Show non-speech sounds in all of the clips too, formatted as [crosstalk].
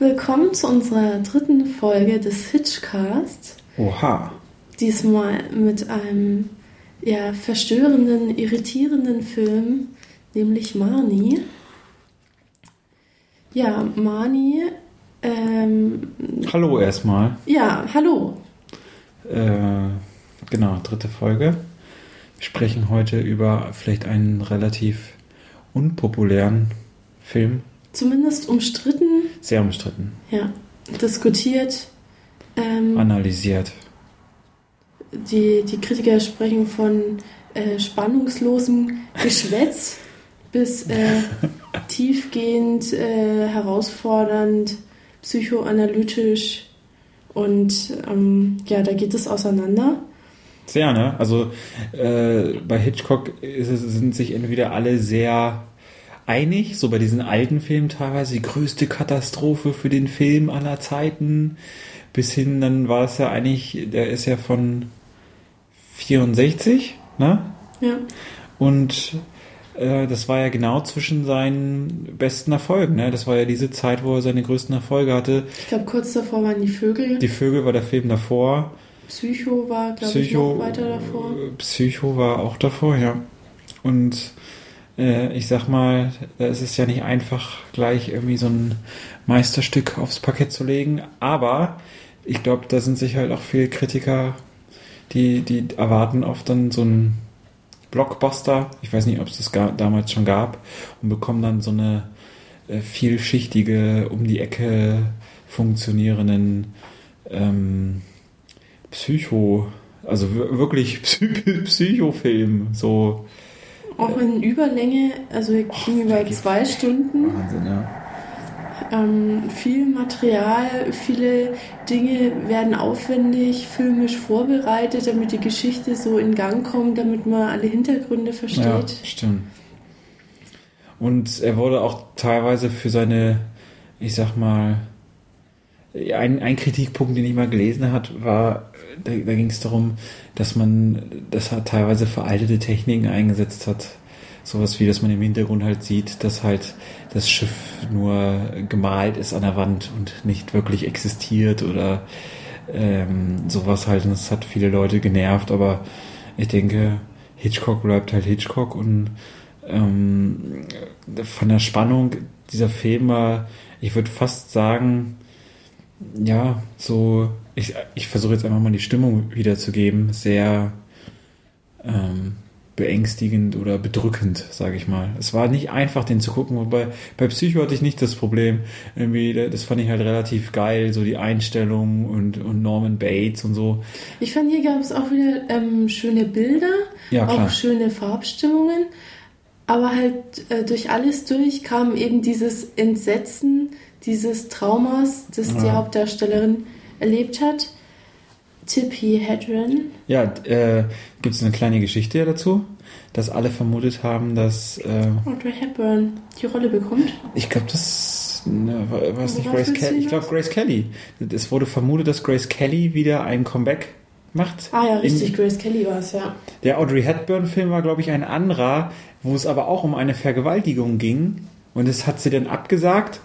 Willkommen zu unserer dritten Folge des Hitchcast. Oha. Diesmal mit einem ja, verstörenden, irritierenden Film, nämlich Marnie. Ja, Marnie. Ähm, Hallo erstmal. ja, hallo. Äh, genau, dritte Folge. Wir sprechen heute über vielleicht einen relativ unpopulären Film. Zumindest umstritten, Sehr umstritten. ja, diskutiert. Ähm, Analysiert. die, die Kritiker sprechen von äh, spannungslosem Geschwätz [laughs] bis äh, tiefgehend, äh, herausfordernd, psychoanalytisch und ähm, ja, da geht es auseinander. Sehr, ne? Also äh, bei Hitchcock es, sind sich entweder alle sehr einig, so bei diesen alten Filmen teilweise die größte Katastrophe für den Film aller Zeiten, bis hin, dann war es ja eigentlich, der ist ja von 64, ne? Ja, Und äh, das war ja genau zwischen seinen besten Erfolgen. Ne? Das war ja diese Zeit, wo er seine größten Erfolge hatte. ich glaube, kurz davor waren die Vögel. Die Vögel war der Film davor. Psycho war, glaube ich, Psycho, noch weiter davor. äh, Psycho war auch davor, ja. Und ich sag mal, es ist ja nicht einfach, gleich irgendwie so ein Meisterstück aufs Parkett zu legen. Aber ich glaube, da sind sich halt auch viele Kritiker, die, die erwarten oft dann so einen Blockbuster. Ich weiß nicht, ob es das damals schon gab. Und bekommen dann so eine äh, vielschichtige, um die Ecke funktionierenden ähm, Psycho, also wir- wirklich [laughs] Psy Psychofilm, so Auch in Überlänge, also wir kriegen über zwei Stunden. Wahnsinn, ja. Ähm, viel Material, viele Dinge werden aufwendig filmisch vorbereitet, damit die Geschichte so in Gang kommt, damit man alle Hintergründe Ja, versteht. stimmt. Und er wurde auch teilweise für seine, ich sag mal, ein, ein Kritikpunkt, den ich mal gelesen hat, war, da, da ging es darum, dass man, dass er teilweise veraltete Techniken eingesetzt hat. Sowas wie, dass man im Hintergrund halt sieht, dass halt das Schiff nur gemalt ist an der Wand und nicht wirklich existiert oder ähm, sowas halt. Und das hat viele Leute genervt, aber ich denke, Hitchcock bleibt halt Hitchcock und ähm, von der Spannung dieser Film war, ich würde fast sagen, ja, so, ich, ich versuche jetzt einfach mal die Stimmung wiederzugeben, sehr ähm, beängstigend oder bedrückend, sage ich mal. Es war nicht einfach, den zu gucken, wobei bei Psycho hatte ich nicht das Problem. Irgendwie, das fand ich halt relativ geil, so die Einstellung und, und Norman Bates und so. Ich fand, hier gab es auch wieder ähm, schöne Bilder, Ja, auch schöne Farbstimmungen, aber halt äh, durch alles durch kam eben dieses Entsetzen, dieses Traumas, das die Ja. Hauptdarstellerin erlebt hat. Tippi Hedren. Ja, äh, gibt es eine kleine Geschichte dazu, dass alle vermutet haben, dass äh, Audrey Hepburn die Rolle bekommt. Ich glaube, das ne, war, war es nicht Grace Kelly. Ich glaube? Grace Kelly. Es wurde vermutet, dass Grace Kelly wieder ein Comeback macht. Ah ja, richtig, In, Grace Kelly war es, ja. der Audrey Hepburn-Film war, glaube ich, ein anderer, wo es aber auch um eine Vergewaltigung ging. Und das hat sie dann abgesagt.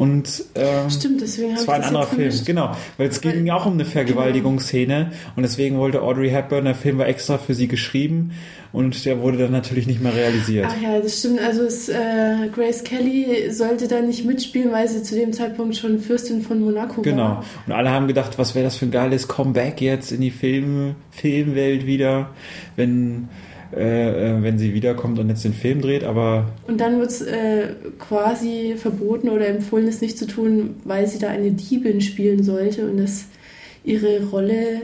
Und ähm, Stimmt, deswegen es war ein anderer Film, vermischt. genau. Weil es ging Weil- auch um eine Vergewaltigungsszene und deswegen wollte Audrey Hepburn, der Film war extra für sie geschrieben und der wurde dann natürlich nicht mehr realisiert. Ach ja, das stimmt. Also es, äh, Grace Kelly sollte da nicht mitspielen, weil sie zu dem Zeitpunkt schon Fürstin von Monaco Genau. war. Und alle haben gedacht, was wäre das für ein geiles Comeback jetzt in die Film, Filmwelt wieder, wenn, äh, äh, wenn sie wiederkommt und jetzt den Film dreht. Aber Und dann wird es äh, quasi verboten oder empfohlen, es nicht zu tun, weil sie da eine Diebin spielen sollte und dass ihre Rolle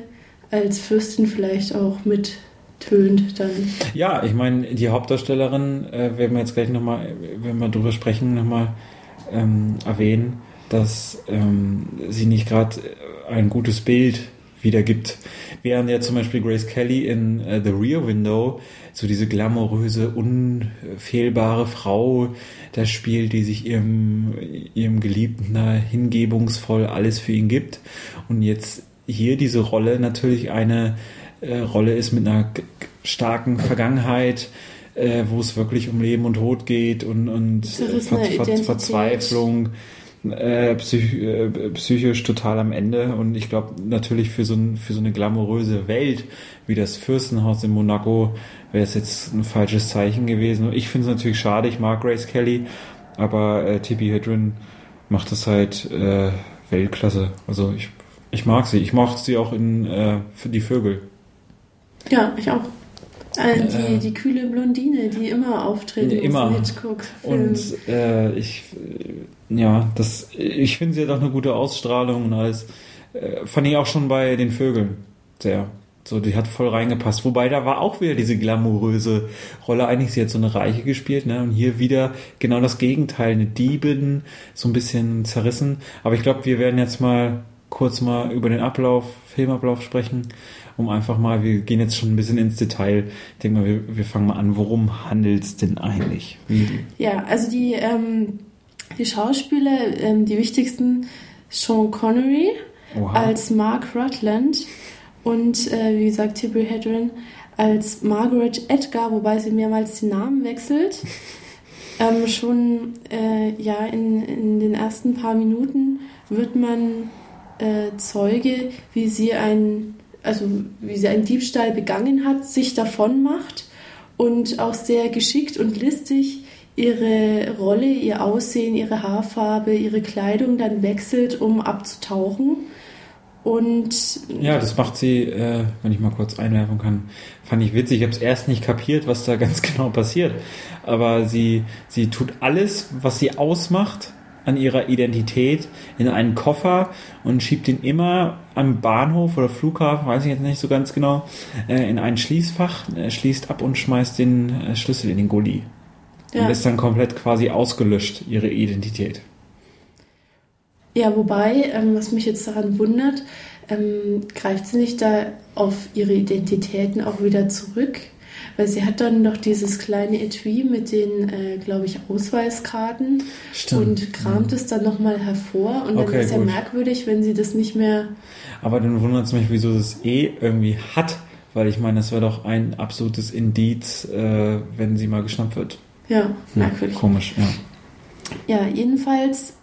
als Fürstin vielleicht auch mittönt dann. ja, ich meine, die Hauptdarstellerin, äh, werden wir jetzt gleich nochmal, wenn wir drüber sprechen, nochmal ähm, erwähnen, dass ähm, sie nicht gerade ein gutes Bild wiedergibt. Während ja zum Beispiel Grace Kelly in äh, The Rear Window so diese glamouröse, unfehlbare Frau da spielt, die sich ihrem, ihrem Geliebten da hingebungsvoll alles für ihn gibt. Und jetzt hier diese Rolle natürlich eine äh, Rolle ist mit einer starken Vergangenheit, äh, wo es wirklich um Leben und Tod geht und, und Ver Ver Identität. Verzweiflung. Äh, psych äh, psychisch total am Ende und ich glaube natürlich für so, ein, für so eine glamouröse Welt wie das Fürstenhaus in Monaco wäre es jetzt ein falsches Zeichen gewesen. Ich finde es natürlich schade, ich mag Grace Kelly, aber äh, Tippi Hedren macht das halt äh, Weltklasse. Also ich, ich mag sie. Ich mag sie auch in äh, für die Vögel. Ja, ich auch. Äh, die, äh, die kühle Blondine, die immer auftritt in immer. Hitchcock. Und äh, ich, ja, das, ich finde, sie hat auch eine gute Ausstrahlung und alles. Äh, fand ich auch schon bei den Vögeln sehr. So, die hat voll reingepasst. Wobei da war auch wieder diese glamouröse Rolle. Eigentlich sie hat so eine Reiche gespielt, ne? Und hier wieder genau das Gegenteil, eine Diebin, so ein bisschen zerrissen. Aber ich glaube, wir werden jetzt mal kurz mal über den Ablauf, Filmablauf sprechen, um einfach mal, wir gehen jetzt schon ein bisschen ins Detail. Ich denke mal, wir, wir fangen mal an. Worum handelt es denn eigentlich? Ja, also die, ähm, die Schauspieler, ähm, die wichtigsten, Sean Connery Oha. als Mark Rutland und äh, wie gesagt Tipper Hedren als Margaret Edgar, wobei sie mehrmals den Namen wechselt. [laughs] Ähm, schon äh, ja in, in den ersten paar Minuten wird man äh, Zeuge, wie sie ein also wie sie einen Diebstahl begangen hat, sich davon macht und auch sehr geschickt und listig ihre Rolle, ihr Aussehen, ihre Haarfarbe, ihre Kleidung dann wechselt, um abzutauchen und ja, das macht sie, äh, wenn ich mal kurz einwerfen kann, fand ich witzig. Ich habe es erst nicht kapiert, was da [laughs] ganz genau passiert. Aber sie, sie tut alles, was sie ausmacht an ihrer Identität in einen Koffer und schiebt ihn immer am Bahnhof oder Flughafen, weiß ich jetzt nicht so ganz genau, äh, in ein Schließfach, äh, schließt ab und schmeißt den äh, Schlüssel in den Gully. Ja. Und ist dann komplett quasi ausgelöscht, ihre Identität. Ja, wobei, ähm, was mich jetzt daran wundert, ähm, greift sie nicht da auf ihre Identitäten auch wieder zurück? Weil sie hat dann noch dieses kleine Etui mit den, äh, glaube ich, Ausweiskarten Stimmt. und kramt ja. es dann nochmal hervor. Und dann okay, ist ja merkwürdig, wenn sie das nicht mehr. Aber dann wundert es mich, wieso das eh irgendwie hat. Weil ich meine, das wäre doch ein absolutes Indiz, äh, wenn sie mal geschnappt wird. Ja, merkwürdig. Ja, komisch, ja. Ja, jedenfalls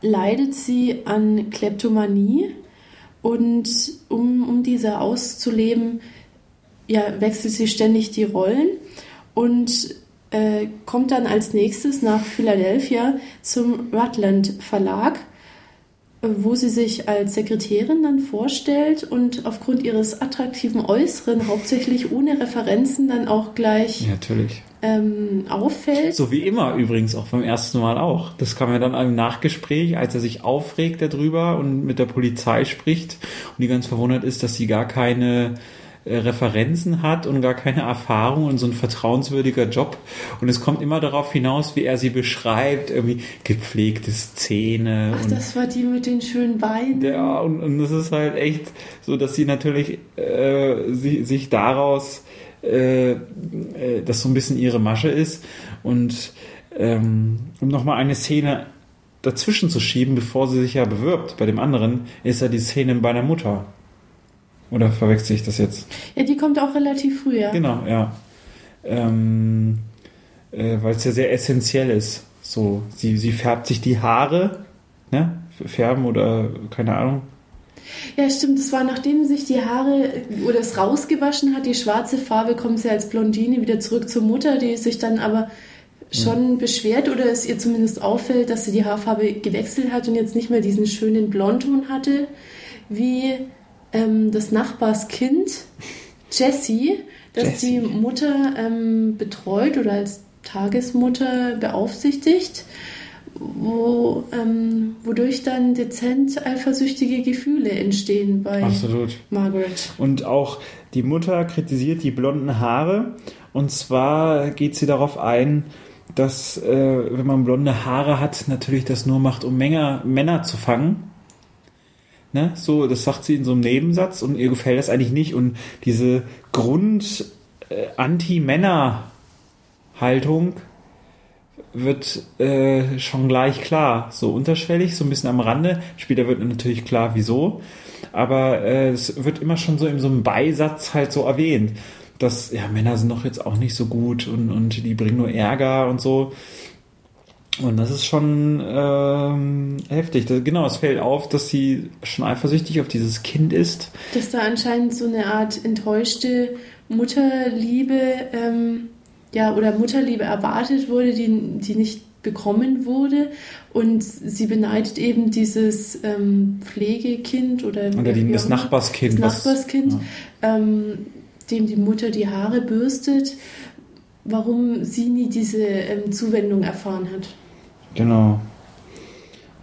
leidet sie an Kleptomanie und um, um diese auszuleben, ja, wechselt sie ständig die Rollen und äh, kommt dann als nächstes nach Philadelphia zum Rutland Verlag wo sie sich als Sekretärin dann vorstellt und aufgrund ihres attraktiven Äußeren, hauptsächlich ohne Referenzen, dann auch gleich ja, natürlich. Ähm, auffällt. So wie immer übrigens, auch beim ersten Mal auch. Das kam ja dann im Nachgespräch, als er sich aufregt darüber und mit der Polizei spricht und die ganz verwundert ist, dass sie gar keine äh, Referenzen hat und gar keine Erfahrung und so ein vertrauenswürdiger Job. Und es kommt immer darauf hinaus, wie er sie beschreibt, irgendwie gepflegte Szene. Ach, das war die mit den schönen Beinen. Ja, und, und das ist halt echt so, dass sie natürlich äh, sie, sich daraus, äh, äh, das so ein bisschen ihre Masche ist. Und ähm, um nochmal eine Szene dazwischen zu schieben, bevor sie sich ja bewirbt bei dem anderen, ist ja die Szene bei der Mutter oder verwechsel ich das jetzt? Ja, die kommt auch relativ früh, ja. Genau, ja. Ähm, äh, Weil es ja sehr essentiell ist. So, sie, sie färbt sich die Haare, ne? Färben oder keine Ahnung. Ja, stimmt. Das war nachdem sich die Haare oder es rausgewaschen hat, die schwarze Farbe, kommt sie als Blondine wieder zurück zur Mutter, die sich dann aber schon mhm. beschwert oder es ihr zumindest auffällt, dass sie die Haarfarbe gewechselt hat und jetzt nicht mehr diesen schönen Blondton hatte, wie ähm, des Nachbars Kind, Jessie, das Jessie. die Mutter ähm, betreut oder als Tagesmutter beaufsichtigt, wo, ähm, wodurch dann dezent eifersüchtige Gefühle entstehen bei Absolut. Margaret. Und auch die Mutter kritisiert die blonden Haare und zwar geht sie darauf ein, dass äh, wenn man blonde Haare hat, natürlich das nur macht, um Menge, Männer zu fangen Ne? So, das sagt sie in so einem Nebensatz und ihr gefällt das eigentlich nicht. Und diese Grund äh, wird äh, schon gleich klar. So unterschwellig, so ein bisschen am Rande. Später wird natürlich klar, wieso. Aber äh, es wird immer schon so in so einem Beisatz halt so erwähnt, dass ja Männer sind doch jetzt auch nicht so gut und, und die bringen nur Ärger und so. Und das ist schon ähm, heftig. Das, genau, es fällt auf, dass sie schon eifersüchtig auf dieses Kind ist. Dass da anscheinend so eine Art enttäuschte Mutterliebe, ähm, ja, oder Mutterliebe erwartet wurde, die, die nicht bekommen wurde. Und sie beneidet eben dieses ähm, Pflegekind oder, oder die, das Nachbarskind. Das Nachbarskind, ja. ähm, dem die Mutter die Haare bürstet, warum sie nie diese ähm, Zuwendung erfahren hat. Genau.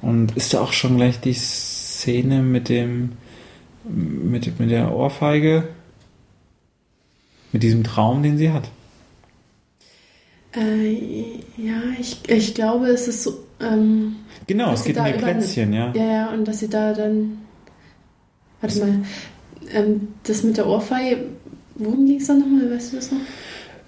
Und ist da auch schon gleich die Szene mit dem mit, mit der Ohrfeige? Mit diesem Traum, den sie hat? Äh, ja, ich, ich glaube, es ist so. Ähm, genau, es geht um die Plätzchen, ja. Ja, ja, und dass sie da dann. Warte mal. Ähm, das mit der Ohrfeige, worum ging es da nochmal? Weißt du das noch?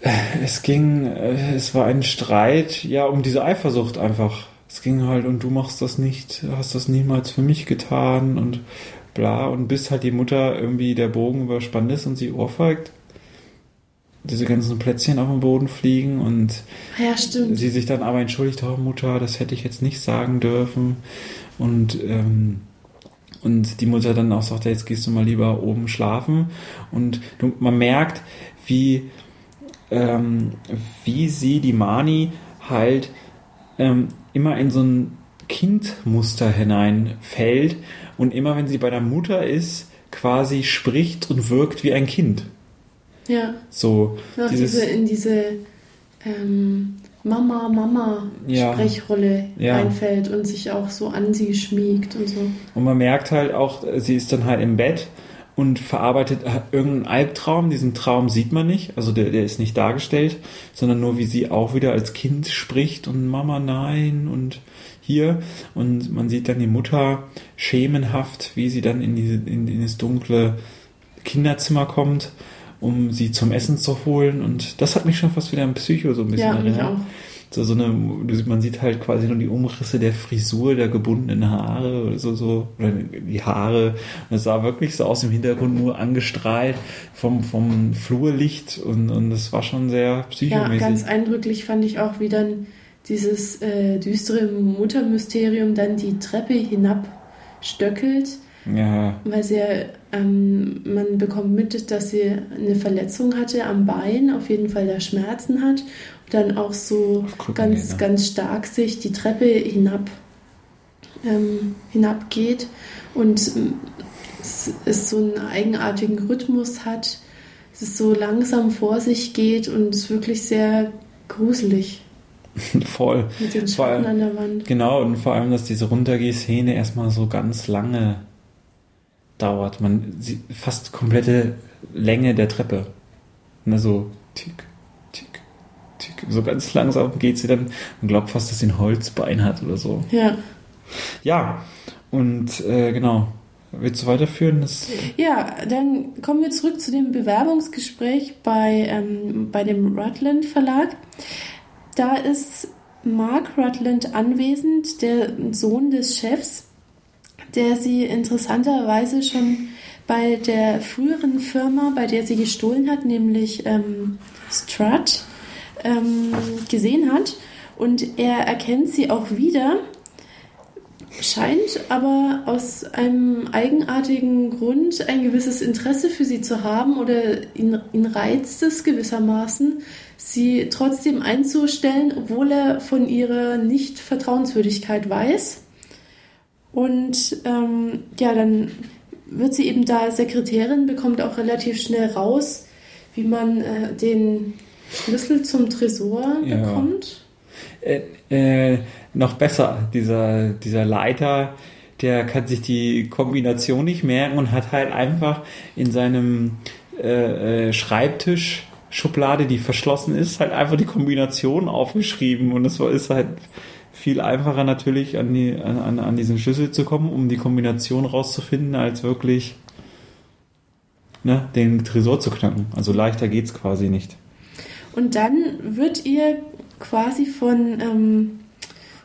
Es ging, äh, es war ein Streit, ja, um diese Eifersucht einfach. Es ging halt, und du machst das nicht, hast das niemals für mich getan und bla, und bis halt die Mutter irgendwie der Bogen überspannt ist und sie ohrfeigt, diese ganzen Plätzchen auf dem Boden fliegen und ja, sie sich dann aber entschuldigt, oh Mutter, das hätte ich jetzt nicht sagen dürfen. Und, ähm, und die Mutter dann auch sagt, jetzt gehst du mal lieber oben schlafen. Und du, man merkt, wie ähm, wie sie, die Mani, halt ähm, immer in so ein Kindmuster hineinfällt und immer wenn sie bei der Mutter ist, quasi spricht und wirkt wie ein Kind. Ja. So. Ja, dieses, diese, in diese ähm, Mama, Mama ja. Sprechrolle ja. einfällt und sich auch so an sie schmiegt und so. Und man merkt halt auch, sie ist dann halt im Bett und verarbeitet irgendeinen Albtraum. Diesen Traum sieht man nicht, also der, der ist nicht dargestellt, sondern nur wie sie auch wieder als Kind spricht und Mama nein und hier. Und man sieht dann die Mutter schemenhaft, wie sie dann in, diese, in, in das dunkle Kinderzimmer kommt, um sie zum Essen zu holen. Und das hat mich schon fast wieder an Psycho so ein bisschen ja, erinnert so, so eine, man sieht halt quasi nur die Umrisse der Frisur, der gebundenen Haare oder so, so, oder die Haare. Und es sah wirklich so aus im Hintergrund nur angestrahlt vom, vom Flurlicht und, und das war schon sehr psychomäßig. Ja, ganz eindrücklich fand ich auch, wie dann dieses äh, düstere Muttermysterium dann die Treppe hinabstöckelt. Ja. Weil sie ähm, man bekommt mit, dass sie eine Verletzung hatte am Bein, auf jeden Fall da Schmerzen hat dann auch so ganz, gehen, ganz stark sich die Treppe hinab ähm, hinabgeht und ähm, es, es, so einen eigenartigen Rhythmus hat, dass es so langsam vor sich geht und es ist wirklich sehr gruselig. [laughs] Voll. Mit den Schatten an der Wand. Genau, und vor allem, dass diese Runtergehszene erstmal so ganz lange dauert. Man sieht fast komplette Länge der Treppe. Also tick, so ganz langsam geht sie dann und glaubt fast, dass sie ein Holzbein hat oder so. Ja. Ja, und äh, genau. Willst du weiterführen? Das ja, dann kommen wir zurück zu dem Bewerbungsgespräch bei, ähm, bei dem Rutland Verlag. Da ist Mark Rutland anwesend, der Sohn des Chefs, der sie interessanterweise schon bei der früheren Firma, bei der sie gestohlen hat, nämlich ähm, Strut, ähm, gesehen hat. Und er erkennt sie auch wieder, scheint aber aus einem eigenartigen Grund ein gewisses Interesse für sie zu haben oder ihn, ihn reizt es gewissermaßen, sie trotzdem einzustellen, obwohl er von ihrer Nicht-Vertrauenswürdigkeit weiß. Und ähm, ja, dann wird sie eben da Sekretärin, bekommt auch relativ schnell raus, wie man äh, den Schlüssel zum Tresor ja. bekommt? Äh, äh, noch besser, dieser, dieser Leiter, der kann sich die Kombination nicht merken und hat halt einfach in seinem äh, äh Schreibtisch Schublade, die verschlossen ist, halt einfach die Kombination aufgeschrieben und es ist halt viel einfacher natürlich an, die, an, an diesen Schlüssel zu kommen, um die Kombination rauszufinden, als wirklich ne, den Tresor zu knacken. Also leichter geht es quasi nicht. Und dann wird ihr quasi von, ähm,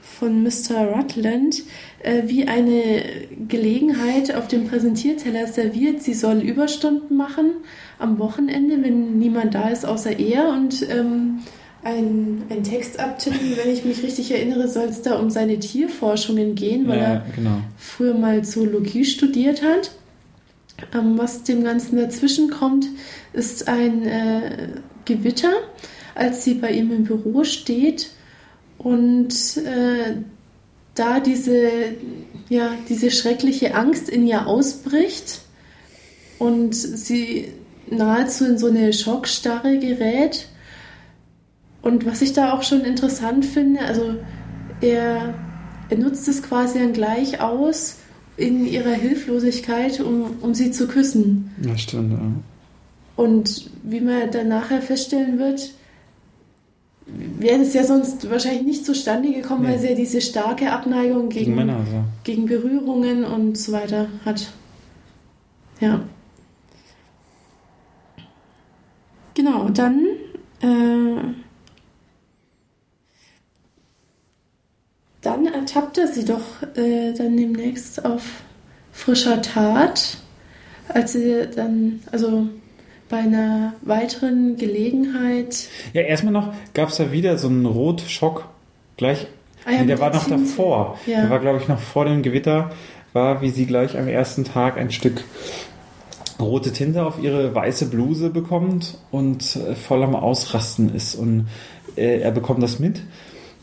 von Mr. Rutland äh, wie eine Gelegenheit auf dem Präsentierteller serviert. Sie soll Überstunden machen am Wochenende, wenn niemand da ist außer er und ähm, einen, einen Text abtippen. Wenn ich mich richtig erinnere, soll es da um seine Tierforschungen gehen, weil Ja, er genau. früher mal Zoologie studiert hat. Ähm, was dem Ganzen dazwischen kommt, ist ein äh, Gewitter, als sie bei ihm im Büro steht und äh, da diese, ja, diese schreckliche Angst in ihr ausbricht und sie nahezu in so eine Schockstarre gerät. Und was ich da auch schon interessant finde, also er, er nutzt es quasi dann gleich aus in ihrer Hilflosigkeit, um, um sie zu küssen. Ja, stimmt. Ja. Und wie man dann nachher feststellen wird, wäre es ja sonst wahrscheinlich nicht zustande gekommen, Nee. weil sie ja diese starke Abneigung Gegen gegen, Männer, also. gegen Berührungen und so weiter hat. Ja. Genau, dann äh, dann ertappt er sie doch äh, dann demnächst auf frischer Tat, als sie dann, also bei einer weiteren Gelegenheit. Ja, erstmal noch gab es da wieder so einen Rotschock. Gleich. Ah ja, nee, der war noch davor. Ja. Der war, glaube ich, noch vor dem Gewitter. War, wie sie gleich am ersten Tag ein Stück rote Tinte auf ihre weiße Bluse bekommt und äh, voll am Ausrasten ist. Und äh, er bekommt das mit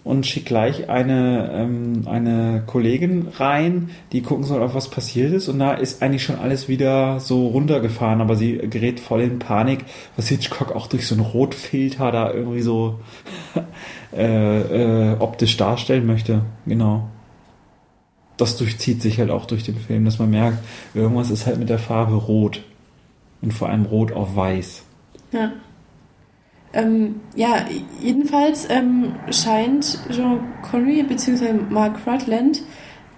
und schickt gleich eine, ähm, eine Kollegin rein, die gucken soll, auf was passiert ist. Und da ist eigentlich schon alles wieder so runtergefahren, aber sie gerät voll in Panik, was Hitchcock auch durch so einen Rotfilter da irgendwie so [laughs] äh, äh, optisch darstellen möchte. Genau. Das durchzieht sich halt auch durch den Film, dass man merkt, irgendwas ist halt mit der Farbe rot. Und vor allem rot auf weiß. Ja. Ähm, ja, jedenfalls ähm, scheint Jean Connery bzw. Mark Rutland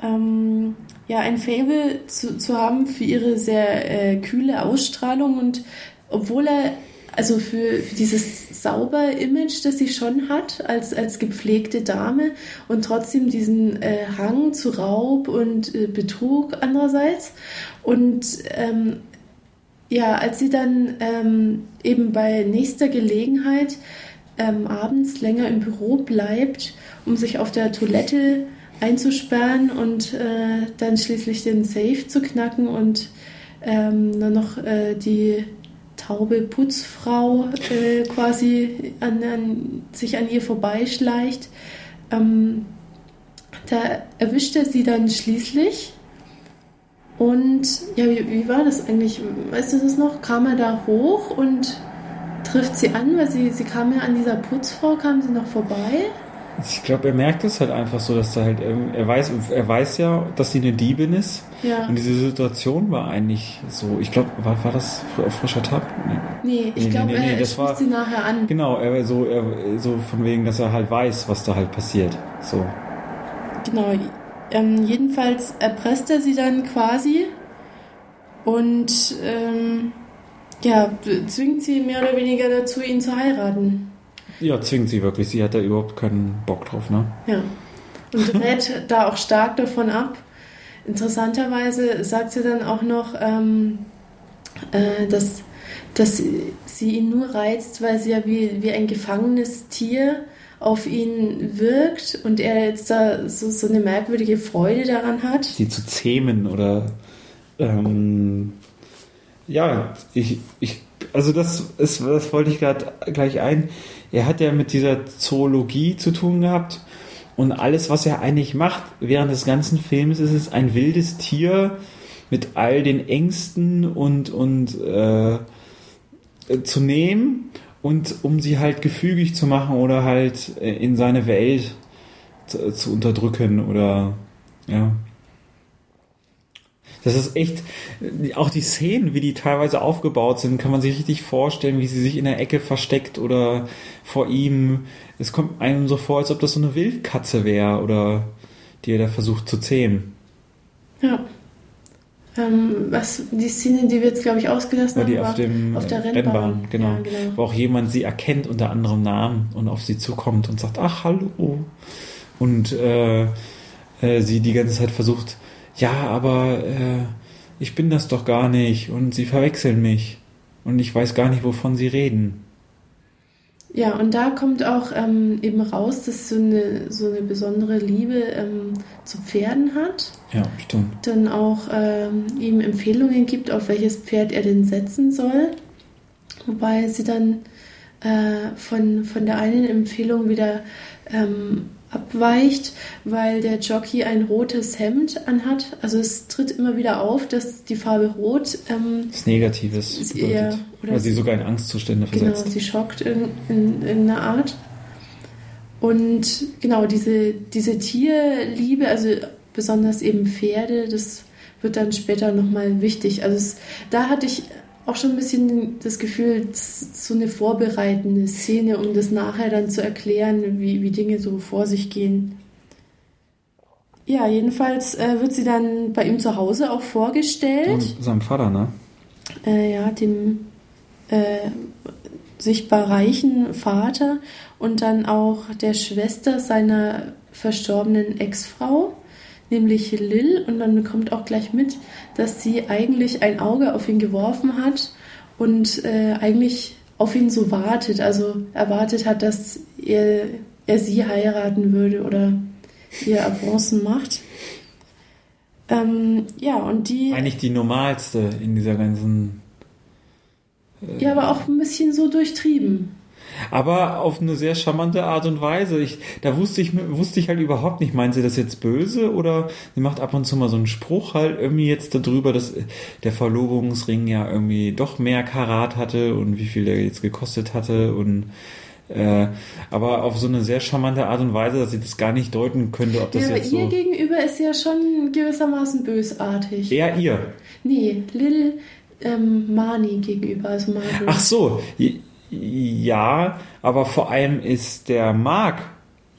ähm, ja ein Fable zu, zu haben für ihre sehr äh, kühle Ausstrahlung und obwohl er also für, für dieses sauber Image, das sie schon hat als, als gepflegte Dame und trotzdem diesen äh, Hang zu Raub und äh, Betrug andererseits und ähm, ja, als sie dann ähm, eben bei nächster Gelegenheit ähm, abends länger im Büro bleibt, um sich auf der Toilette einzusperren und äh, dann schließlich den Safe zu knacken und ähm, dann noch äh, die taube Putzfrau äh, quasi an, an, sich an ihr vorbeischleicht. Ähm, da erwischt er sie dann schließlich. Und ja, wie, wie war das eigentlich? Weißt du das noch? Kam er da hoch und trifft sie an, weil sie, sie kam ja an dieser Putzfrau, kam sie noch vorbei. Ich glaube, er merkt es halt einfach so, dass er halt, ähm, er weiß, er weiß ja, dass sie eine Diebin ist. Ja. Und diese Situation war eigentlich so, ich glaube, war, war das frischer Tab? Nee. Nee, ich Nee, glaube, nee, nee, er das war- sie nachher an. Genau, er, so, er, so von wegen, dass er halt weiß, was da halt passiert. So. Genau. Ähm, jedenfalls erpresst er sie dann quasi und ähm, ja, zwingt sie mehr oder weniger dazu, ihn zu heiraten. Ja, zwingt sie wirklich. Sie hat da überhaupt keinen Bock drauf, ne? Ja. Und rät da auch stark davon ab. Interessanterweise sagt sie dann auch noch, ähm, äh, dass, dass sie ihn nur reizt, weil sie ja wie, wie ein gefangenes Tier auf ihn wirkt und er jetzt da so, so eine merkwürdige Freude daran hat. Sie zu zähmen oder ähm, ja, ich, ich, also das ist, das wollte ich gerade gleich ein. Er hat ja mit dieser Zoologie zu tun gehabt und alles, was er eigentlich macht während des ganzen Films, ist es ein wildes Tier mit all den Ängsten und und äh, zu nehmen und um sie halt gefügig zu machen oder halt äh, in seine Welt zu, zu unterdrücken oder ja. Das ist echt, auch die Szenen, wie die teilweise aufgebaut sind, kann man sich richtig vorstellen, wie sie sich in der Ecke versteckt oder vor ihm. Es kommt einem so vor, als ob das so eine Wildkatze wäre oder die er da versucht zu zähmen. Ja. Ähm, was, die Szene, die wir jetzt, glaube ich, ausgelassen Weil haben, die war auf dem auf der äh, Rennbahn. genau. Ja, genau. Wo auch jemand sie erkennt unter anderem Namen und auf sie zukommt und sagt, ach, hallo. Und äh, äh, sie die ganze Zeit versucht, ja, aber äh, ich bin das doch gar nicht und sie verwechseln mich und ich weiß gar nicht, wovon sie reden. Ja, und da kommt auch ähm, eben raus, dass so eine, so eine besondere Liebe ähm, zu Pferden hat. Ja, stimmt. Dann auch ähm, ihm Empfehlungen gibt, auf welches Pferd er denn setzen soll. Wobei sie dann äh, von, von der einen Empfehlung wieder ähm, abweicht, weil der Jockey ein rotes Hemd anhat. Also es tritt immer wieder auf, dass die Farbe Rot ähm, das Negatives ist bedeutet. eher- oder weil sie sogar in Angstzustände genau, versetzt. sie schockt in, in, in irgendeiner Art. Und genau, diese, diese Tierliebe, also besonders eben Pferde, das wird dann später nochmal wichtig. Also es, da hatte ich auch schon ein bisschen das Gefühl, so eine vorbereitende Szene, um das nachher dann zu erklären, wie, wie Dinge so vor sich gehen. Ja, jedenfalls äh, wird sie dann bei ihm zu Hause auch vorgestellt. Und seinem Vater, ne? äh, ja, dem äh, sichtbar reichen Vater und dann auch der Schwester seiner verstorbenen Ex-Frau, nämlich Lil. Und man bekommt auch gleich mit, dass sie eigentlich ein Auge auf ihn geworfen hat und äh, eigentlich auf ihn so wartet, also erwartet hat, dass er, er sie heiraten würde oder ihr Avancen macht. Ähm, ja, und die. Eigentlich die normalste in dieser ganzen. Ja, aber auch ein bisschen so durchtrieben. Aber auf eine sehr charmante Art und Weise. Ich, da wusste ich, wusste ich halt überhaupt nicht, meint sie das jetzt böse oder sie macht ab und zu mal so einen Spruch halt irgendwie jetzt darüber, dass der Verlobungsring ja irgendwie doch mehr Karat hatte und wie viel der jetzt gekostet hatte und äh, aber auf so eine sehr charmante Art und Weise, dass sie das gar nicht deuten könnte, ob das ja, aber jetzt ihr so. gegenüber ist ja schon gewissermaßen bösartig. Eher ihr. Nee, Lil ähm, Mani gegenüber, also Margaret. Ach so, ja, aber vor allem ist der Mark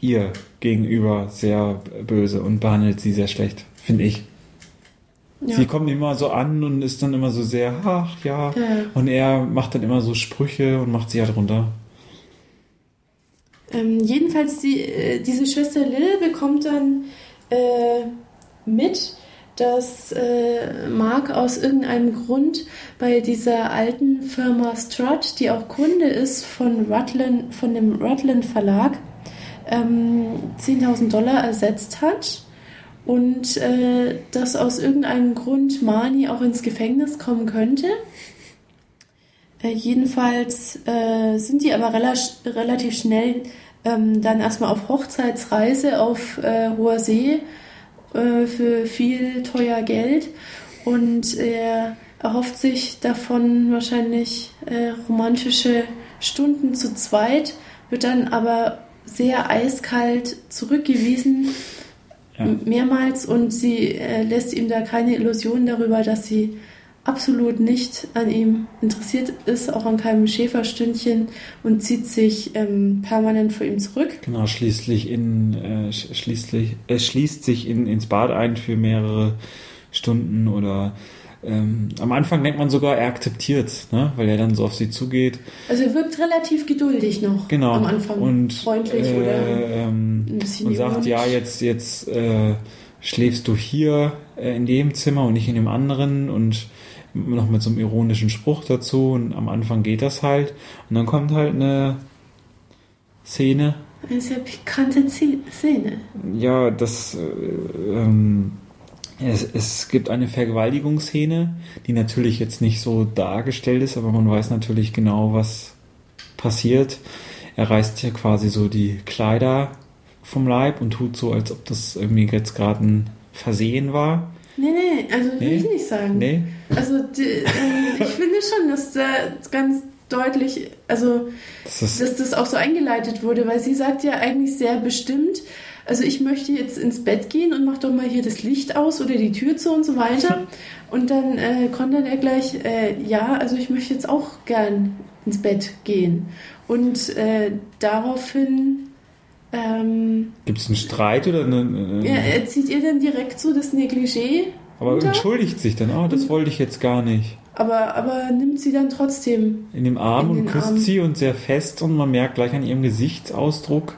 ihr gegenüber sehr böse und behandelt sie sehr schlecht, finde ich. ja. Sie kommt immer so an und ist dann immer so sehr, ach ja. Ja. Und er macht dann immer so Sprüche und macht sie halt runter. Ähm, jedenfalls, die, äh, diese Schwester Lil bekommt dann äh, mit, dass äh, Mark aus irgendeinem Grund bei dieser alten Firma Strutt, die auch Kunde ist von, Rutland, von dem Rutland Verlag, ähm, 10.000 Dollar ersetzt hat und äh, dass aus irgendeinem Grund Mani auch ins Gefängnis kommen könnte. Äh, jedenfalls äh, sind die aber rela relativ schnell ähm, dann erstmal auf Hochzeitsreise auf äh, hoher See äh, für viel teuer Geld und er erhofft sich davon wahrscheinlich äh, romantische Stunden zu zweit, wird dann aber sehr eiskalt zurückgewiesen Ja. mehrmals und sie äh, lässt ihm da keine Illusion darüber, dass sie absolut nicht an ihm interessiert ist, auch an keinem Schäferstündchen und zieht sich ähm, permanent vor ihm zurück. Genau, schließlich in, äh, sch- schließlich, äh, schließt sich in, ins Bad ein für mehrere Stunden oder ähm, am Anfang denkt man sogar, er akzeptiert ne? weil er dann so auf sie zugeht. Also er wirkt relativ geduldig noch Genau. am Anfang. Und, freundlich äh, oder ähm, ein bisschen und sagt, ja, jetzt, jetzt äh, schläfst du hier äh, in dem Zimmer und nicht in dem anderen und noch mit so einem ironischen Spruch dazu und am Anfang geht das halt und dann kommt halt eine Szene, Eine sehr pikante Szene. ja, das äh, ähm, es, es gibt eine Vergewaltigungsszene, die natürlich jetzt nicht so dargestellt ist, aber man weiß natürlich genau, was passiert. Er reißt hier quasi so die Kleider vom Leib und tut so, als ob das irgendwie jetzt gerade ein Versehen war. Nee, nee, also will Nee? ich nicht sagen. Nee? Also die, ähm, ich [laughs] finde schon, dass da ganz deutlich, also Das ist, dass das auch so eingeleitet wurde, weil sie sagt ja eigentlich sehr bestimmt, also ich möchte jetzt ins Bett gehen und mach doch mal hier das Licht aus oder die Tür zu und so weiter. [laughs] Und dann äh, kontert er gleich, äh, ja, also ich möchte jetzt auch gern ins Bett gehen. Und äh, daraufhin ähm, Gibt es einen Streit oder eine, eine ja, er zieht ihr dann direkt so das Negligé, aber runter. entschuldigt sich dann, oh, das wollte ich jetzt gar nicht. aber, aber nimmt sie dann trotzdem. in dem Arm In und küsst Arm. sie und sehr fest und man merkt gleich an ihrem Gesichtsausdruck,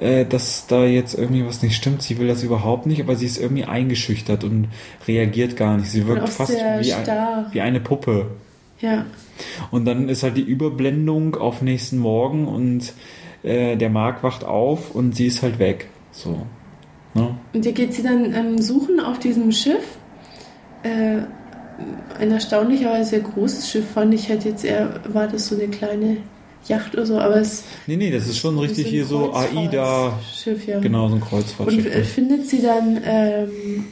äh, dass da jetzt irgendwie was nicht stimmt. Sie will das überhaupt nicht, aber sie ist irgendwie eingeschüchtert und reagiert gar nicht. Sie wirkt fast wie, ein, wie eine Puppe. Ja. Und dann ist halt die Überblendung auf nächsten Morgen und äh, der Mark wacht auf und sie ist halt weg. So. Ne? Und der geht sie dann ähm, suchen auf diesem Schiff. Äh, ein erstaunlicherweise sehr großes Schiff fand ich. Hätte jetzt eher, war das so eine kleine Yacht oder so, aber es. Nee, nee, das ist schon richtig so hier so AIDA. Schiff, ja. Genau, so ein Und Kreuzfahrtschiff. äh, findet sie dann ähm,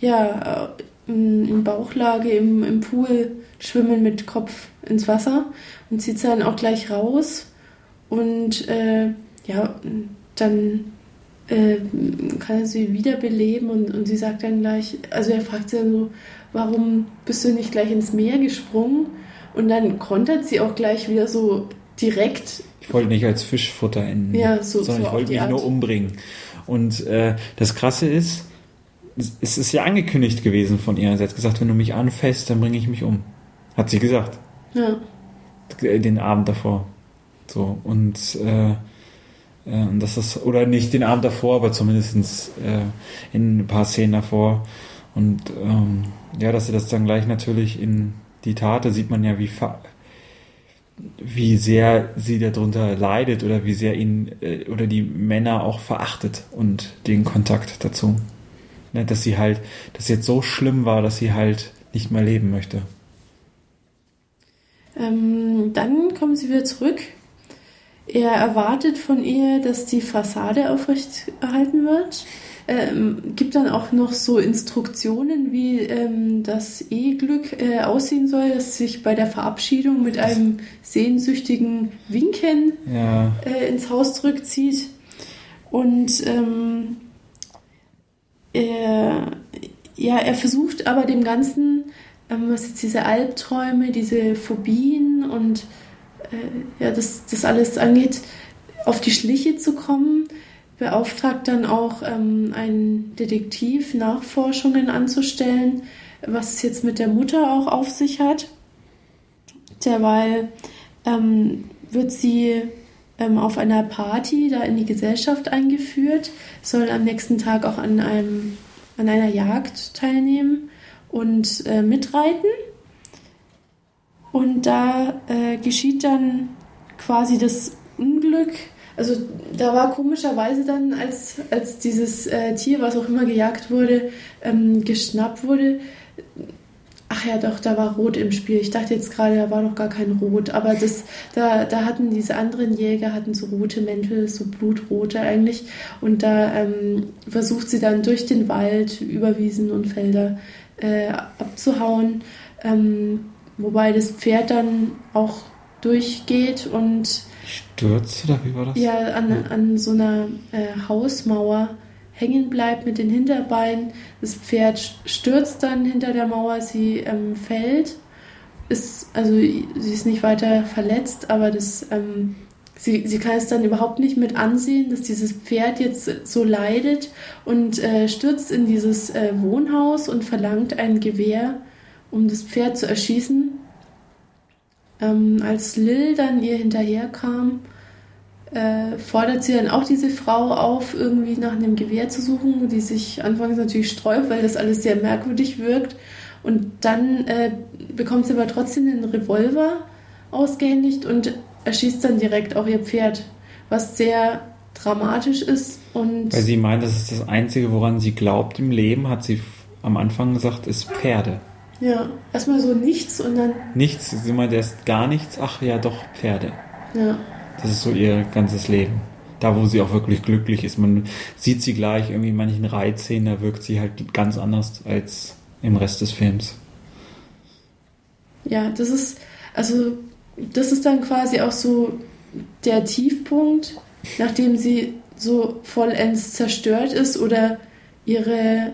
ja äh, in, in Bauchlage im, im Pool schwimmen mit Kopf ins Wasser und zieht sie dann auch gleich raus und äh, ja dann äh, kann er sie wiederbeleben und, und sie sagt dann gleich, also er fragt sie dann so, warum bist du nicht gleich ins Meer gesprungen? Und dann kontert sie auch gleich wieder so direkt Ich wollte nicht als Fischfutter enden, Ja, so- sondern so ich wollte mich Art. nur umbringen. Und äh, das Krasse ist, es- ist ja angekündigt gewesen von ihr. Sie hat gesagt, wenn du mich anfasst, dann bringe ich mich um. Hat sie gesagt. ja, Den Abend davor. So, und äh, äh, das ist, oder nicht den Abend davor, aber zumindest äh, in ein paar Szenen davor. Und ähm, ja, dass sie das dann gleich natürlich in die Tat, da sieht man ja, wie, wie sehr sie darunter leidet oder wie sehr ihn äh, oder die Männer auch verachtet und den Kontakt dazu. Ne, dass sie halt, dass jetzt so schlimm war, dass sie halt nicht mehr leben möchte. Ähm, dann kommen sie wieder zurück. Er erwartet von ihr, dass die Fassade aufrecht erhalten wird. Ähm, gibt dann auch noch so Instruktionen, wie ähm, das Eheglück äh, aussehen soll, das sich bei der Verabschiedung mit einem sehnsüchtigen Winken Ja, äh, ins Haus zurückzieht. Und ähm, er, ja, er versucht aber dem Ganzen, ähm, was jetzt diese Albträume, diese Phobien und äh, ja, das, das alles angeht, auf die Schliche zu kommen. Beauftragt dann auch ähm, einen Detektiv, Nachforschungen anzustellen, was es jetzt mit der Mutter auch auf sich hat. Derweil ähm, wird sie ähm, auf einer Party da in die Gesellschaft eingeführt, soll am nächsten Tag auch an, einem, an einer Jagd teilnehmen und äh, mitreiten. Und da äh, geschieht dann quasi das Unglück. Also da war komischerweise dann, als, als dieses äh, Tier, was auch immer gejagt wurde, ähm, geschnappt wurde, Ach ja, doch, da war Rot im Spiel. Ich dachte jetzt gerade, da war doch gar kein Rot. Aber das, da, da hatten diese anderen Jäger hatten so rote Mäntel, so blutrote eigentlich. Und da ähm, versucht sie dann durch den Wald, über Wiesen und Felder äh, abzuhauen. Ähm, wobei das Pferd dann auch durchgeht und stürzt oder wie war das? ja an, an so einer äh, Hausmauer hängen bleibt mit den Hinterbeinen. Das Pferd stürzt dann hinter der Mauer, sie ähm, fällt. Ist, also sie ist nicht weiter verletzt, aber das, ähm, sie, sie kann es dann überhaupt nicht mit ansehen, dass dieses Pferd jetzt so leidet und äh, stürzt in dieses äh, Wohnhaus und verlangt ein Gewehr, um das Pferd zu erschießen. Ähm, als Lil dann ihr hinterherkam, äh, fordert sie dann auch diese Frau auf, irgendwie nach einem Gewehr zu suchen, die sich anfangs natürlich sträubt, weil das alles sehr merkwürdig wirkt. Und dann äh, bekommt sie aber trotzdem den Revolver ausgehändigt und erschießt dann direkt auch ihr Pferd, was sehr dramatisch ist. Und Weil sie meint, das ist das Einzige, woran sie glaubt im Leben, hat sie am Anfang gesagt, ist Pferde. Ja, erstmal so nichts und dann, Nichts, sie meint erst gar nichts, ach ja, doch, Pferde. ja, Das ist so ihr ganzes Leben. Da, wo sie auch wirklich glücklich ist. Man sieht sie gleich irgendwie in manchen Reitszenen, da wirkt sie halt ganz anders als im Rest des Films. ja, das ist, also, das ist dann quasi auch so der Tiefpunkt, nachdem sie so vollends zerstört ist oder ihre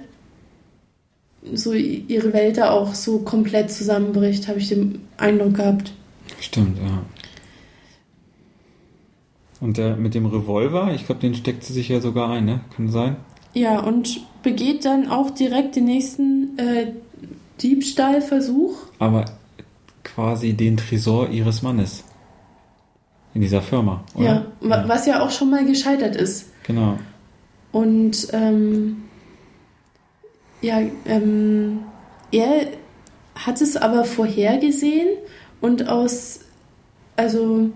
so ihre Welt da auch so komplett zusammenbricht, habe ich den Eindruck gehabt. Stimmt, ja. Und der mit dem Revolver, ich glaube, den steckt sie sich ja sogar ein, ne? Kann sein. Ja, und begeht dann auch direkt den nächsten äh, Diebstahlversuch. Aber quasi den Tresor ihres Mannes. In dieser Firma, oder? Ja, wa- was ja auch schon mal gescheitert ist. Genau. Und ähm, ja, ähm, er hat es aber vorhergesehen und aus, also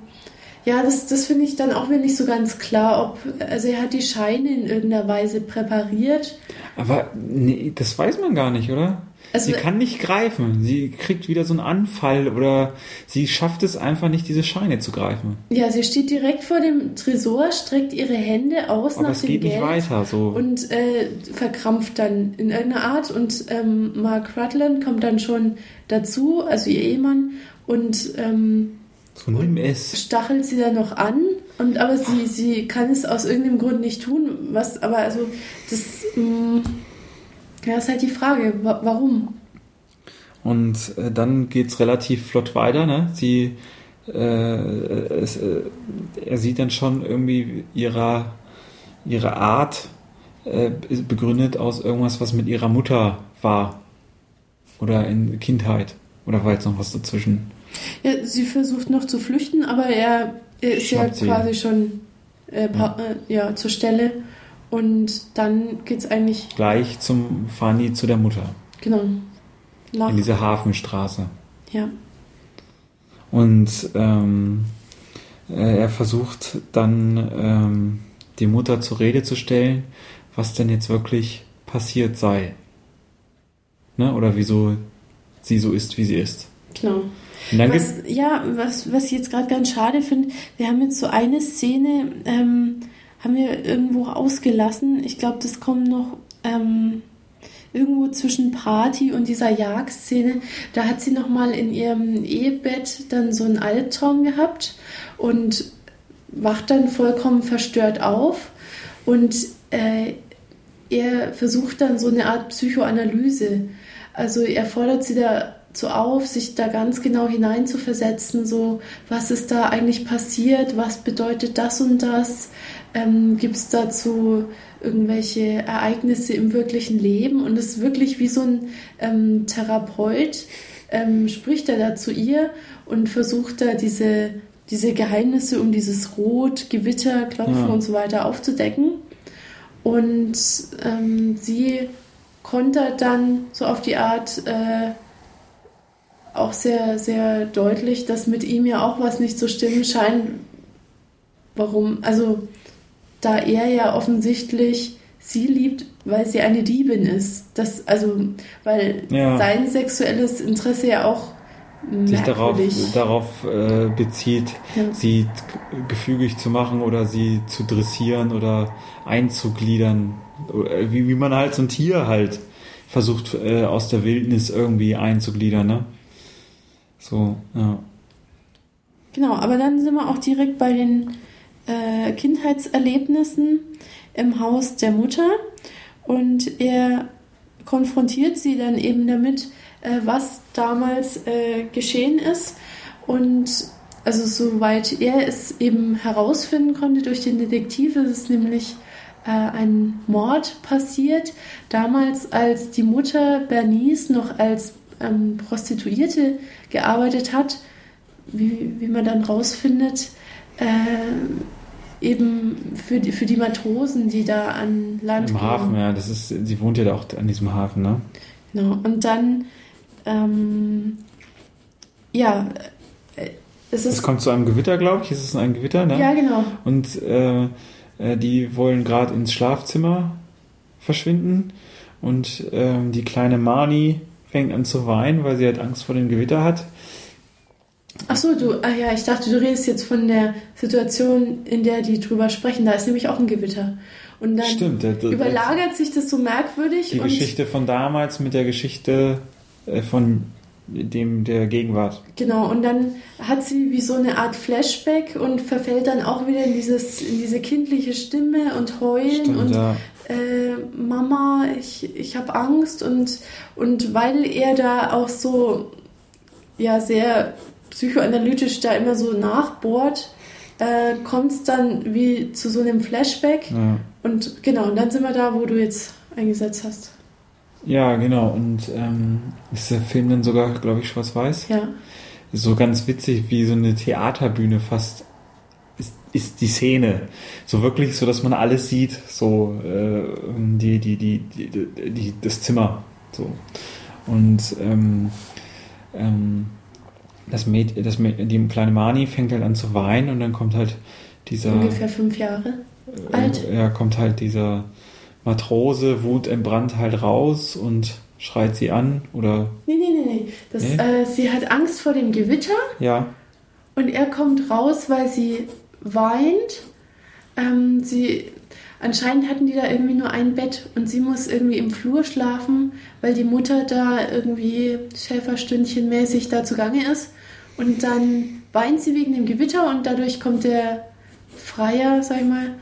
ja, das, das finde ich dann auch wieder nicht so ganz klar, ob, also er hat die Scheine in irgendeiner Weise präpariert. Aber nee, das weiß man gar nicht, oder? Also, sie kann nicht greifen. Sie kriegt wieder so einen Anfall oder sie schafft es einfach nicht, diese Scheine zu greifen. Ja, sie steht direkt vor dem Tresor, streckt ihre Hände aus Aber nach es dem geht Geld nicht weiter. So. und äh, verkrampft dann in irgendeiner Art. Und ähm, Mark Rutland kommt dann schon dazu, also ihr Ehemann, und ähm, so stachelt sie dann noch an. Und aber sie, sie kann es aus irgendeinem Grund nicht tun. Was, aber also das. Mh, ja, ist halt die Frage, wa warum? Und äh, dann geht es relativ flott weiter. Ne? Sie, äh, es, äh, er sieht dann schon irgendwie ihrer, ihre Art äh, begründet aus irgendwas, was mit ihrer Mutter war. Oder in Kindheit. Oder war jetzt noch was dazwischen? Ja, sie versucht noch zu flüchten, aber er, er ist ja Schnappt sie. quasi schon äh, äh, ja, zur Stelle. Und dann geht es eigentlich, Gleich zum die zu der Mutter. genau, nach. In diese Hafenstraße. Ja. Und ähm, äh, er versucht dann ähm, die Mutter zur Rede zu stellen, was denn jetzt wirklich passiert sei. Ne? Oder wieso sie so ist, wie sie ist. Genau. Was, ja, was, was ich jetzt gerade ganz schade finde, wir haben jetzt so eine Szene, ähm, haben wir irgendwo ausgelassen. Ich glaube, das kommt noch ähm, irgendwo zwischen Party und dieser Jagdszene. Da hat sie nochmal in ihrem Ehebett dann so einen Albtraum gehabt und wacht dann vollkommen verstört auf. Und äh, er versucht dann so eine Art Psychoanalyse. Also er fordert sie dazu auf, sich da ganz genau hineinzuversetzen, so was ist da eigentlich passiert, was bedeutet das und das, ähm, gibt es dazu irgendwelche Ereignisse im wirklichen Leben und es ist wirklich wie so ein ähm, Therapeut, ähm, spricht er da zu ihr und versucht da diese, diese Geheimnisse um dieses Rot, Gewitter, Klopfen Ja. und so weiter aufzudecken. Und ähm, sie kontert dann so auf die Art äh, auch sehr, sehr deutlich, dass mit ihm ja auch was nicht zu stimmen scheint. Warum? Also, da er ja offensichtlich sie liebt, weil sie eine Diebin ist. Das, also, weil Ja. sein sexuelles Interesse ja auch sich darauf, merkwürdig. darauf äh, bezieht, Ja. sie gefügig zu machen oder sie zu dressieren oder einzugliedern. Oder Wie, wie man halt so ein Tier halt versucht äh, aus der Wildnis irgendwie einzugliedern, ne? So, ja. Genau, aber dann sind wir auch direkt bei den äh, Kindheitserlebnissen im Haus der Mutter und er konfrontiert sie dann eben damit, äh, was damals äh, geschehen ist und also soweit er es eben herausfinden konnte durch den Detektiv, ist es nämlich äh, ein Mord passiert. Damals, als die Mutter Bernice noch als ähm, Prostituierte gearbeitet hat, wie, wie man dann rausfindet, äh, eben für die, für die Matrosen, die da an Land Im gehen. Hafen, ja, das ist, sie wohnt ja da auch an diesem Hafen, ne? Genau. Und dann, ähm, ja, äh, es Es ist. kommt zu einem Gewitter, glaube ich. Es ist ein Gewitter, ne? Ja, genau. Und äh, äh, die wollen gerade ins Schlafzimmer verschwinden. Und ähm, die kleine Mani fängt an zu weinen, weil sie halt Angst vor dem Gewitter hat. Ach so, du, ah ja, ich dachte, du redest jetzt von der Situation, in der die drüber sprechen. Da ist nämlich auch ein Gewitter. Und dann Stimmt, der- überlagert sich das so merkwürdig. Die Geschichte von damals mit der Geschichte äh, von dem der Gegenwart. Genau, und dann hat sie wie so eine Art Flashback und verfällt dann auch wieder in, dieses, in diese kindliche Stimme und heulen Stimmt, und ja. äh, Mama, ich, ich habe Angst und, und weil er da auch so ja sehr psychoanalytisch da immer so nachbohrt, äh, kommt es dann wie zu so einem Flashback ja. und genau, und dann sind wir da, wo du jetzt eingesetzt hast. Ja, genau. Und ähm, ist der Film dann sogar, glaube ich, schwarz-weiß? Ja, So ganz witzig, wie so eine Theaterbühne fast ist, ist die Szene. So wirklich, so dass man alles sieht, so äh, die, die, die, die, die, das Zimmer. So. Und ähm, ähm, das Mädchen, das Mädchen, die kleine Mani fängt halt an zu weinen und dann kommt halt dieser. Ungefähr fünf Jahre alt. Äh, ja, kommt halt dieser Matrose, wutentbrannt halt raus und schreit sie an oder. Nee, nee, nee, nee. Das, Nee? Äh, sie hat Angst vor dem Gewitter Ja, und er kommt raus, weil sie weint. Ähm, sie, anscheinend hatten die da irgendwie nur ein Bett und sie muss irgendwie im Flur schlafen, weil die Mutter da irgendwie Schäferstündchenmäßig da zugange ist. Und dann weint sie wegen dem Gewitter und dadurch kommt der Freier, sag ich mal,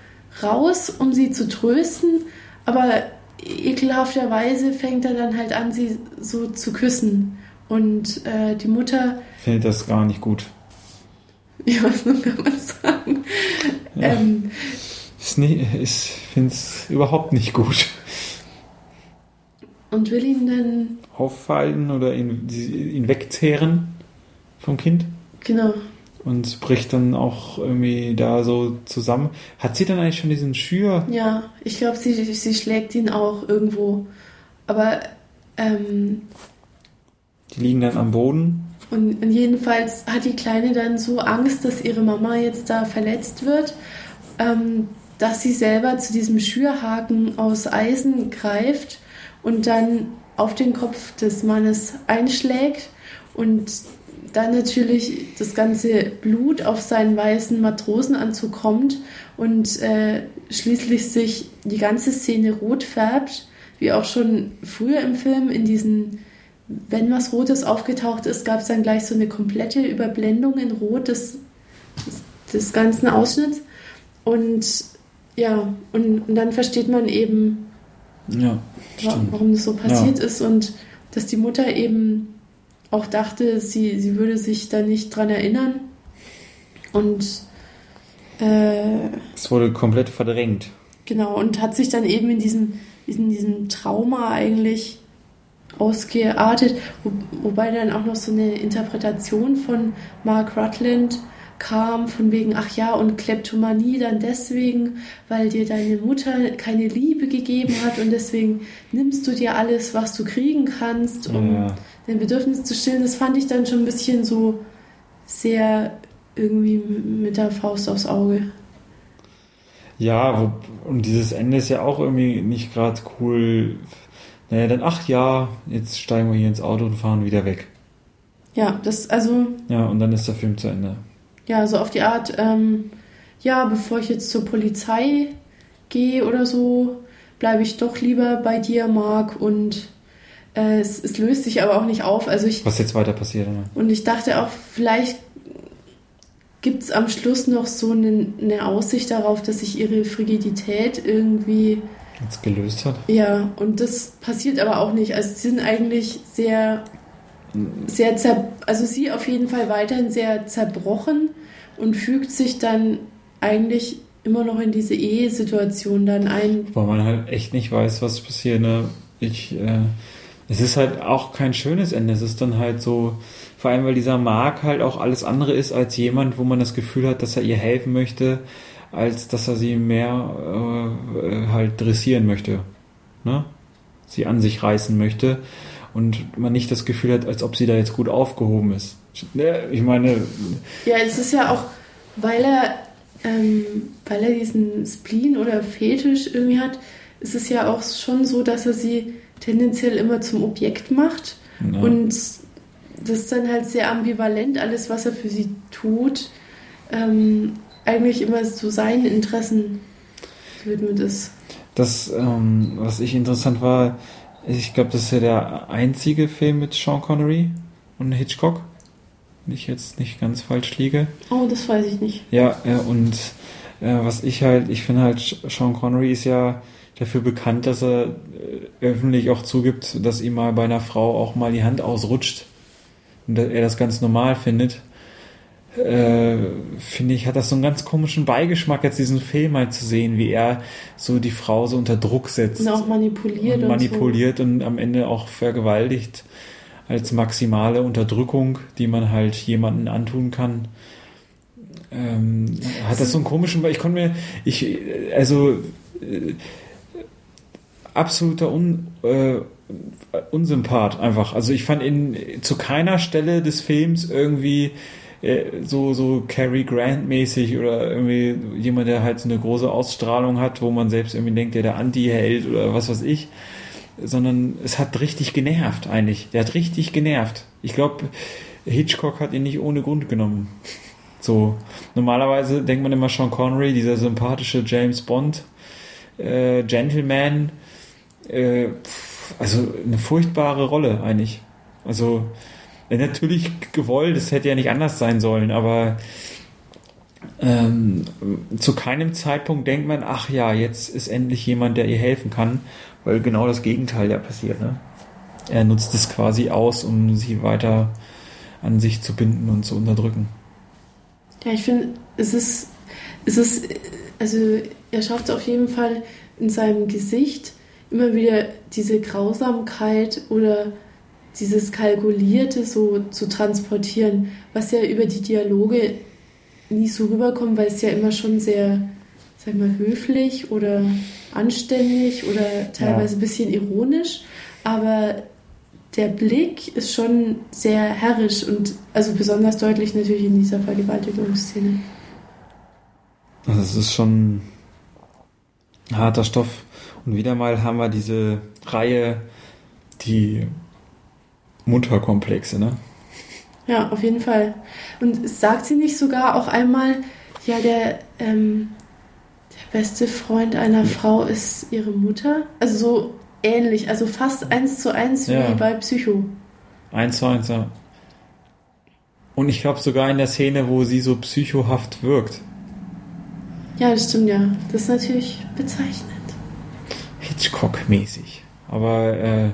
raus, um sie zu trösten. Aber ekelhafterweise fängt er dann halt an, sie so zu küssen. Und äh, die Mutter findet das gar nicht gut. [laughs] ja, was kann man sagen? Ja. Ähm, Ist nie, ich finde es überhaupt nicht gut. und will ihn dann, Auffallen oder ihn, ihn wegzehren vom Kind genau, und bricht dann auch irgendwie da so zusammen. Hat sie dann eigentlich schon diesen Schür? ja, ich glaube, sie, sie schlägt ihn auch irgendwo. Aber, ähm, Die liegen dann am Boden. und, und jedenfalls hat die Kleine dann so Angst, dass ihre Mama jetzt da verletzt wird, ähm, dass sie selber zu diesem Schürhaken aus Eisen greift und dann auf den Kopf des Mannes einschlägt und dann natürlich das ganze Blut auf seinen weißen Matrosenanzug kommt und äh, schließlich sich die ganze Szene rot färbt, wie auch schon früher im Film in diesen, wenn was Rotes aufgetaucht ist, gab es dann gleich so eine komplette Überblendung in Rot des, des, des ganzen Ausschnitts. Und ja, und, und dann versteht man eben, Ja, warum das so passiert ist und dass die Mutter eben auch dachte, sie, sie würde sich da nicht dran erinnern. Und äh, Es wurde komplett verdrängt. genau, und hat sich dann eben in diesem, in diesem Trauma eigentlich ausgeartet, wo, wobei dann auch noch so eine Interpretation von Mark Rutland kam, von wegen, ach ja, und Kleptomanie dann deswegen, weil dir deine Mutter keine Liebe gegeben hat und deswegen nimmst du dir alles, was du kriegen kannst, um Ja. Dein Bedürfnis zu stillen. Das fand ich dann schon ein bisschen so sehr irgendwie mit der Faust aufs Auge. Ja, und dieses Ende ist ja auch irgendwie nicht gerade cool. Naja, dann, ach ja, jetzt steigen wir hier ins Auto und fahren wieder weg. Ja, das, also, Ja, und dann ist der Film zu Ende. ja, so auf die Art, ähm, ja, bevor ich jetzt zur Polizei gehe oder so, bleibe ich doch lieber bei dir, Marc, und es, es löst sich aber auch nicht auf. Also ich, Was jetzt weiter passiert. Ne? und ich dachte auch, vielleicht gibt es am Schluss noch so eine, eine Aussicht darauf, dass sich ihre Frigidität irgendwie Jetzt gelöst hat. Ja, und das passiert aber auch nicht. Also sie sind eigentlich sehr, sehr zer also sie auf jeden Fall weiterhin sehr zerbrochen und fügt sich dann eigentlich immer noch in diese Ehesituation dann ein. Weil man halt echt nicht weiß, was passiert. Ne? Ich, äh, es ist halt auch kein schönes Ende. Es ist dann halt so, vor allem weil dieser Mark halt auch alles andere ist als jemand, wo man das Gefühl hat, dass er ihr helfen möchte, als dass er sie mehr äh, äh, halt dressieren möchte. Ne? Sie an sich reißen möchte. Und man nicht das Gefühl hat, als ob sie da jetzt gut aufgehoben ist. Ne, Ich meine, Ja, es ist ja auch, weil er, ähm, weil er diesen Spleen oder Fetisch irgendwie hat, ist es ja auch schon so, dass er sie tendenziell immer zum Objekt macht. Ja. Und das ist dann halt sehr ambivalent, alles, was er für sie tut, ähm, eigentlich immer zu seinen Interessen gewidmet ist. Das, ähm, was ich interessant war, ich glaube, das ist ja der einzige Film mit Sean Connery und Hitchcock. Wenn ich jetzt nicht ganz falsch liege. Oh, das weiß ich nicht. Ja, äh, und äh, was ich halt, ich finde halt, Sean Connery ist ja dafür bekannt, dass er äh, öffentlich auch zugibt, dass ihm mal bei einer Frau auch mal die Hand ausrutscht und dass er das ganz normal findet. Äh, finde ich, hat das so einen ganz komischen Beigeschmack, jetzt diesen Film halt zu sehen, wie er so die Frau so unter Druck setzt Und auch manipuliert und und, manipuliert und am Ende auch vergewaltigt als maximale Unterdrückung, die man halt jemanden antun kann. Ähm, hat das so einen komischen, weil ich konnte mir, ich, also äh, absoluter Un, äh, Unsympath einfach. Also ich fand ihn zu keiner Stelle des Films irgendwie äh, so, so Cary Grant mäßig oder irgendwie jemand, der halt so eine große Ausstrahlung hat, wo man selbst irgendwie denkt, der der Anti-Held oder was weiß ich. Sondern es hat richtig genervt eigentlich. Der hat richtig genervt. Ich glaube, Hitchcock hat ihn nicht ohne Grund genommen. So, normalerweise denkt man immer Sean Connery, dieser sympathische James Bond, äh, Gentleman, äh, also eine furchtbare Rolle eigentlich. Also natürlich gewollt, es hätte ja nicht anders sein sollen, aber ähm, zu keinem Zeitpunkt denkt man, ach ja, jetzt ist endlich jemand, der ihr helfen kann, weil genau das Gegenteil ja passiert. Ne? Er nutzt es quasi aus, um sie weiter an sich zu binden und zu unterdrücken. Ja, ich finde, es ist, es ist, also er schafft es auf jeden Fall in seinem Gesicht immer wieder diese Grausamkeit oder dieses Kalkulierte so zu transportieren, was ja über die Dialoge nie so rüberkommt, weil es ja immer schon sehr, sag mal, höflich oder anständig oder teilweise ein bisschen ironisch, aber der Blick ist schon sehr herrisch und also besonders deutlich natürlich in dieser Vergewaltigungsszene. Also es ist schon harter Stoff. Und wieder mal haben wir diese Reihe, die Mutterkomplexe, ne? Ja, auf jeden Fall. Und sagt sie nicht sogar auch einmal, ja, der, ähm, der beste Freund einer Frau ist ihre Mutter? Also so ähnlich, also fast eins zu eins wie ja. bei Psycho. Eins zu eins, ja. Und ich glaube sogar in der Szene, wo sie so psychohaft wirkt. Ja, das stimmt ja. Das ist natürlich bezeichnend. Hitchcock-mäßig. Aber äh,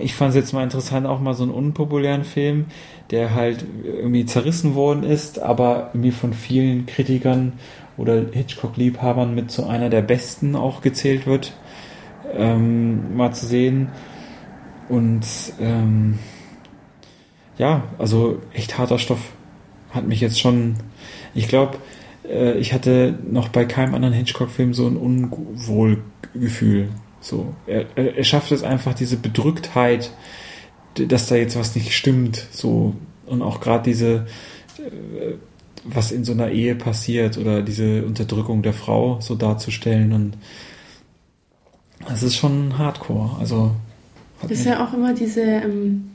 ich fand es jetzt mal interessant, auch mal so einen unpopulären Film, der halt irgendwie zerrissen worden ist, aber irgendwie von vielen Kritikern oder Hitchcock-Liebhabern mit zu einer der besten auch gezählt wird, ähm, mal zu sehen. Und ähm, ja, also echt harter Stoff. Hat mich jetzt schon, ich glaube, äh, ich hatte noch bei keinem anderen Hitchcock-Film so ein Unwohlgefühl. So, er, er schafft es einfach, diese Bedrücktheit, dass da jetzt was nicht stimmt, so. Und auch gerade diese, äh, was in so einer Ehe passiert oder diese Unterdrückung der Frau so darzustellen und das ist schon Hardcore. Also das ist ja auch immer diese ähm,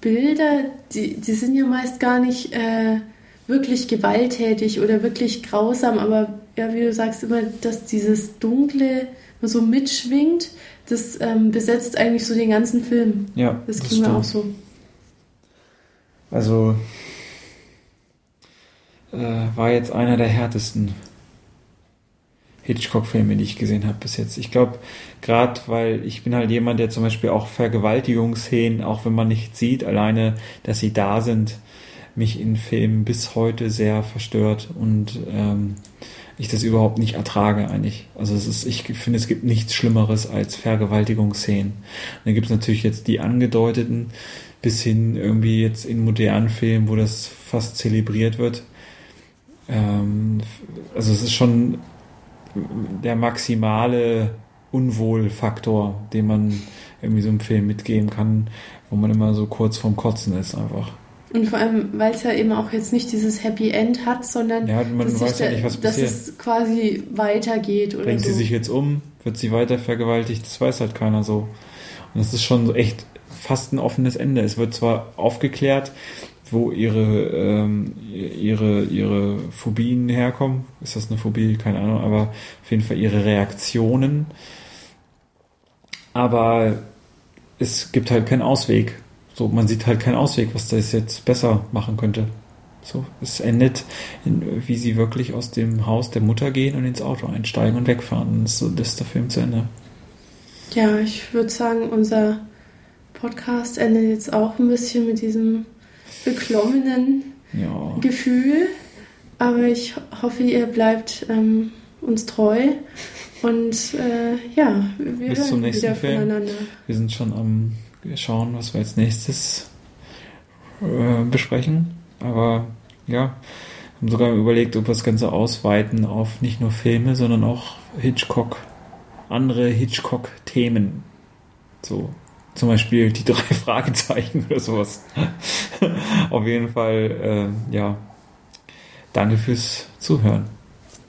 Bilder, die, die sind ja meist gar nicht äh, wirklich gewalttätig oder wirklich grausam, aber ja, wie du sagst, immer, dass dieses dunkle so mitschwingt, das ähm, besetzt eigentlich so den ganzen Film. Ja. Das ging mir auch so. Also äh, war jetzt einer der härtesten Hitchcock-Filme, die ich gesehen habe bis jetzt. Ich glaube, gerade weil ich bin halt jemand, der zum Beispiel auch Vergewaltigungsszenen, auch wenn man nicht sieht, alleine, dass sie da sind, mich in Filmen bis heute sehr verstört und ähm, ich das überhaupt nicht ertrage eigentlich. Also es ist, ich finde, es gibt nichts Schlimmeres als Vergewaltigungsszenen. dann gibt es natürlich jetzt die angedeuteten, bis hin irgendwie jetzt in modernen Filmen, wo das fast zelebriert wird. Ähm, also es ist schon der maximale Unwohlfaktor, den man irgendwie so im Film mitgeben kann, wo man immer so kurz vorm Kotzen ist einfach. Und vor allem, weil es ja eben auch jetzt nicht dieses Happy End hat, sondern ja, man weiß ja nicht, was dass passiert. es quasi weitergeht. Oder Bringt so. sie sich jetzt um? Wird sie weiter vergewaltigt? Das weiß halt keiner so. Und das ist schon echt fast ein offenes Ende. Es wird zwar aufgeklärt, wo ihre, ähm, ihre, ihre Phobien herkommen. Ist das eine Phobie? Keine Ahnung, aber auf jeden Fall ihre Reaktionen. Aber es gibt halt keinen Ausweg. So, man sieht halt keinen Ausweg, was das jetzt besser machen könnte. So, es endet, in, wie sie wirklich aus dem Haus der Mutter gehen und ins Auto einsteigen und wegfahren. Und so das ist der Film zu Ende. Ja, ich würde sagen, unser Podcast endet jetzt auch ein bisschen mit diesem beklommenen ja. Gefühl. Aber ich hoffe, ihr bleibt ähm, uns treu. Und äh, ja, wir Bis zum nächsten Film. Wir sind schon am schauen, was wir als nächstes äh, besprechen. Aber ja, haben sogar überlegt, ob wir das Ganze ausweiten auf nicht nur Filme, sondern auch Hitchcock, andere Hitchcock-Themen. So, zum Beispiel die drei [laughs] Fragezeichen oder sowas. [laughs] Auf jeden Fall, äh, ja, danke fürs Zuhören.